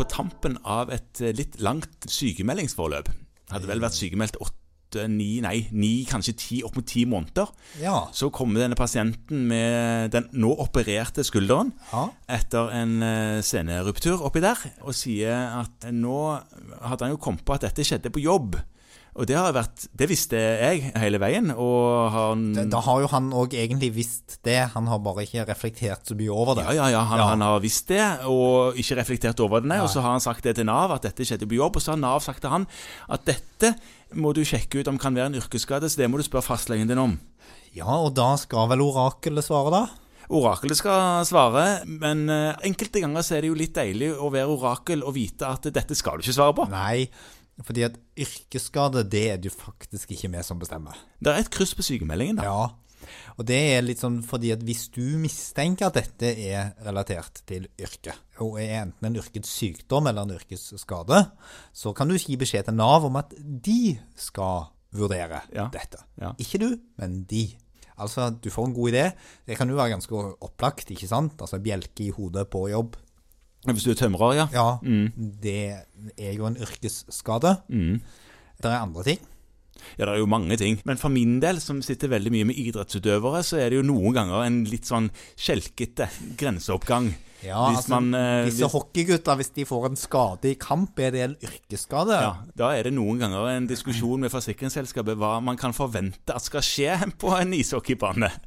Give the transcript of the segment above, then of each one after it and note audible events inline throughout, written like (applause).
på tampen av et eh, litt langt sykemeldingsforløp. Hadde vel vært sykemeldt åtte, ni, nei, ni, kanskje ti, opp mot ti måneder. Ja. Så kommer denne pasienten med den nå opererte skulderen Ja. etter en eh, seneruptur oppi der, og sier at nå hadde han jo kommet på at dette skjedde på jobb. Og det har vært Det visste jeg hele veien, og han Da, har jo han òg egentlig visst det, han har bare ikke reflektert så mye over det. Ja, ja, ja, han, Ja. han har visst det, og ikke reflektert over det, nei. Og så har han sagt det til Nav, at dette skjedde på jobb. Og så har Nav sagt til han at dette må du sjekke ut om kan være en yrkesskade, så det må du spørre fastlegen din om. Ja, og da skal vel orakelet svare, da? Orakelet skal svare, men eh, enkelte ganger så er det jo litt deilig å være orakel og vite at dette skal du ikke svare på. Nei, fordi at yrkesskade, det er det jo faktisk ikke vi som bestemmer. Det er et kryss på sykemeldingen, da. Ja, og det er litt sånn fordi at hvis du mistenker at dette er relatert til yrket, og er enten en yrkets sykdom eller en yrkesskade, så kan du gi beskjed til Nav om at de skal vurdere Ja. dette. Ja. Ikke du, men de. Altså, du får en god idé. Det kan jo være ganske opplagt, ikke sant? Altså, bjelke i hodet på jobb. Hvis du er tømrer, ja. Ja, det er jo en yrkesskade. Det er andre ting. Ja, det er jo mange ting. Men for min del, som sitter veldig mye med idrettsutøvere, så er det jo noen ganger en litt sånn skjelkete grenseoppgang. Ja, hvis altså, man eh, Disse hvis, hockeygutter, hvis de får en skade i kamp, er det en yrkesskade? ja, Da er det noen ganger en diskusjon med forsikringsselskapet hva man kan forvente at skal skje på en ishockeybane. (laughs)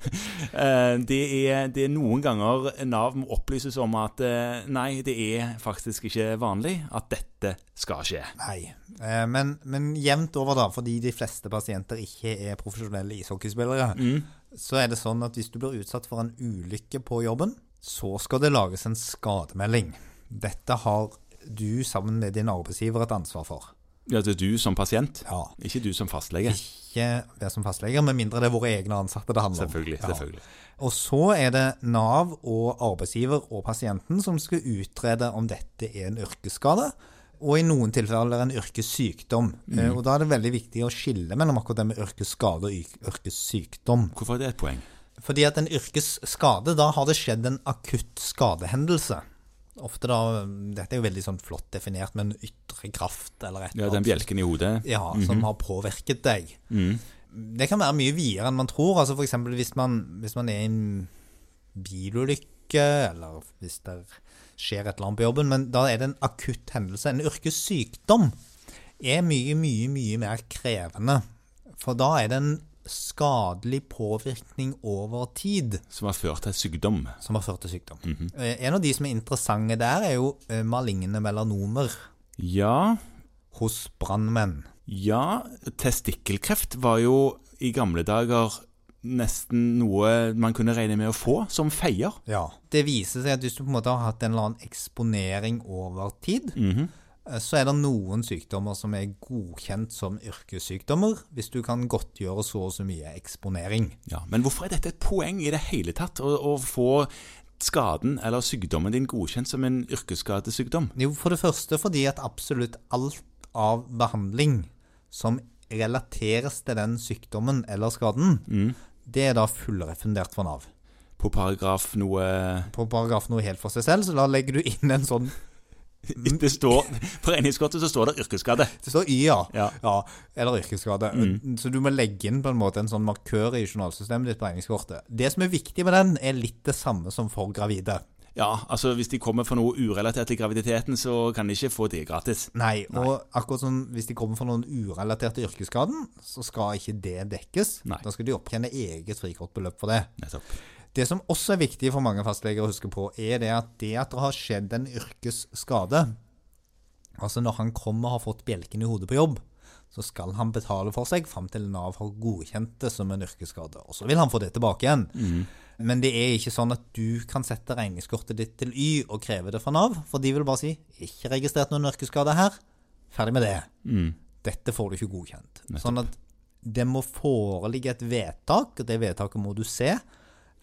Eh, det, er, det er noen ganger Nav må opplyses om at eh, nei, det er faktisk ikke vanlig at dette skal skje. Nei, eh, men, men jevnt over, da, fordi de fleste pasienter ikke er profesjonelle ishockeyspillere, så er det sånn at hvis du blir utsatt for en ulykke på jobben, så skal det lages en skademelding. Dette har du sammen med din arbeidsgiver et ansvar for. Ja, det er du som pasient, Ja. ikke du som fastlege. Ikke være som fastlege, med mindre det er våre egne ansatte det handler om. Selvfølgelig. Ja. selvfølgelig. Og så er det Nav og arbeidsgiver og pasienten som skal utrede om dette er en yrkesskade, og i noen tilfeller en yrkessykdom. Mm. Og da er det veldig viktig å skille mellom akkurat det med yrkesskade og yr- yrkessykdom. Hvorfor er det et poeng? Fordi at en yrkesskade, da har det skjedd en akutt skadehendelse. Ofte da, Dette er jo veldig sånn flott definert med en ytre kraft eller et eller annet. Ja, Den bjelken i hodet. ja, som har påvirket deg. Det kan være mye videre enn man tror. Altså eksempel hvis man, hvis man er i en bilulykke, eller hvis det skjer et eller annet på jobben, men da er det en akutt hendelse. En yrkessykdom er mye, mye, mye mer krevende. For da er det en skadelig påvirkning over tid Som har ført til sykdom. som har ført til sykdom. Eh, En av de som er interessante der, er jo eh, maligne melanomer Ja, hos brannmenn. ja Testikkelkreft var jo i gamle dager nesten noe man kunne regne med å få som feier. Ja. Det viser seg at hvis du på en måte har hatt en eller annen eksponering over tid, mm eh, så er det noen sykdommer som er godkjent som yrkessykdommer, hvis du kan godtgjøre så og så mye eksponering. Ja, Men hvorfor er dette et poeng i det hele tatt? Å, å få skaden eller sykdommen din godkjent som en yrkesskadesykdom? Jo, for det første fordi at absolutt alt av behandling som relateres til den sykdommen eller skaden, det er da fullrefundert for Nav. På paragraf noe På paragraf noe helt for seg selv, så da legger du inn en sånn Det står, På regningskortet så står det yrkesskade. Det står Y, ja. Ja. eller yrkesskade. Så du må legge inn på en måte en sånn markør i journalsystemet ditt på regningskortet. Det som er viktig med den, er litt det samme som for gravide. Ja, altså Hvis de kommer for noe urelatert til graviditeten, så kan de ikke få det gratis. Nei, og akkurat som hvis de kommer for noen urelaterte yrkesskaden, så skal ikke det dekkes. Nei. Da skal de opptjene eget frikortbeløp for det. Nettopp. Det som også er viktig for mange fastleger å huske på, er det at det at det har skjedd en yrkesskade Altså når han kommer og har fått bjelken i hodet på jobb, så skal han betale for seg fram til Nav har godkjent det som en yrkesskade. Og så vil han få det tilbake igjen. Men det er ikke sånn at du kan sette regningskortet ditt til Y og kreve det fra Nav, for de vil bare si 'ikke registrert noen yrkesskade her', ferdig med det. Dette får du ikke godkjent. Sånn at det må foreligge et vedtak, og det vedtaket må du se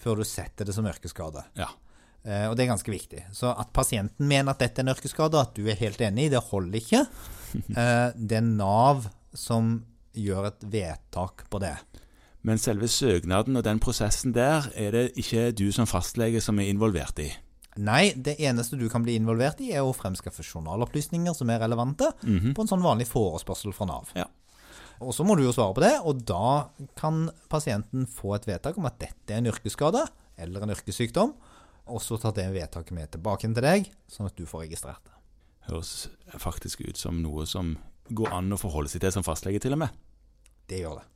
før du setter det som yrkesskade. Ja. Eh, og det er ganske viktig. Så at pasienten mener at dette er en yrkesskade, at du er helt enig i, det holder ikke. (laughs) Eh, det er Nav som gjør et vedtak på det. Men selve søknaden og den prosessen der er det ikke du som fastlege som er involvert i. Nei, det eneste du kan bli involvert i, er å fremskaffe journalopplysninger som er relevante, på en sånn vanlig forespørsel fra Nav. Ja. Og så må du jo svare på det, og da kan pasienten få et vedtak om at dette er en yrkesskade eller en yrkessykdom, og så tar det vedtaket med tilbake til deg, sånn at du får registrert det. Høres faktisk ut som noe som går an å forholde seg til som fastlege, til og med. Det gjør det.